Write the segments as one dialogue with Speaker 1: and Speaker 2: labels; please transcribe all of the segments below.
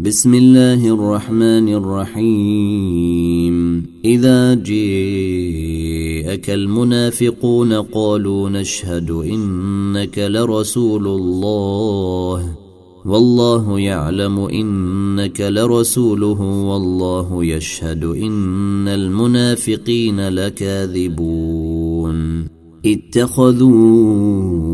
Speaker 1: بسم الله الرحمن الرحيم. إذا جاءك المنافقون قالوا نشهد إنك لرسول الله. والله يعلم إنك لرسوله والله يشهد إن المنافقين لكاذبون. اتخذوا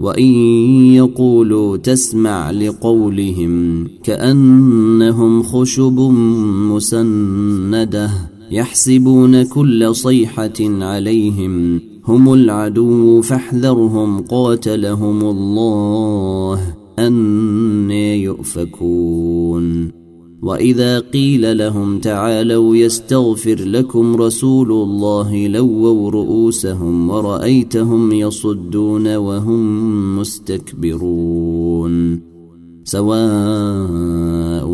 Speaker 1: وإن يقولوا تسمع لقولهم كأنهم خشب مسندة يحسبون كل صيحة عليهم هم العدو فاحذرهم قاتلهم الله ان يؤفكون وإذا قيل لهم تعالوا يستغفر لكم رسول الله لووا رؤوسهم ورأيتهم يصدون وهم مستكبرون. سواء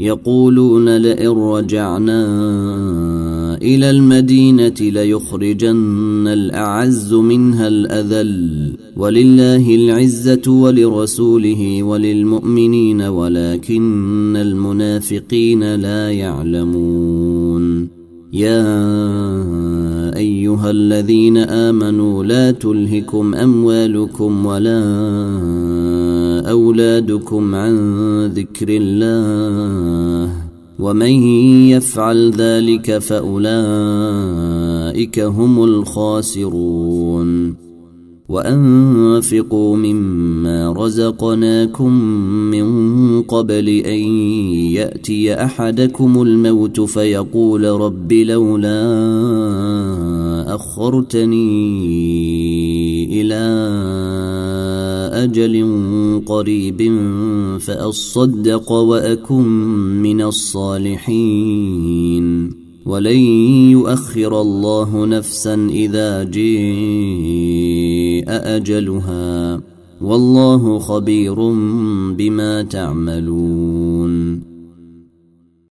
Speaker 1: يقولون لئن رجعنا إلى المدينة ليخرجن الأعز منها الأذل. ولله العزة ولرسوله وللمؤمنين ولكن المنافقين لا يعلمون. يا أيها الذين آمنوا لا تلهكم أموالكم ولا أولادكم عن ذكر الله ومن يفعل ذلك فأولئك هم الخاسرون. وأنفقوا مما رزقناكم من قبل أن يأتي أحدكم الموت فيقول رب لولا أخرتني إلى أجل قريب فأصدق وأكن من الصالحين. ولن يؤخر الله نفسا إذا جاء أجلها. والله خبير بما تعملون.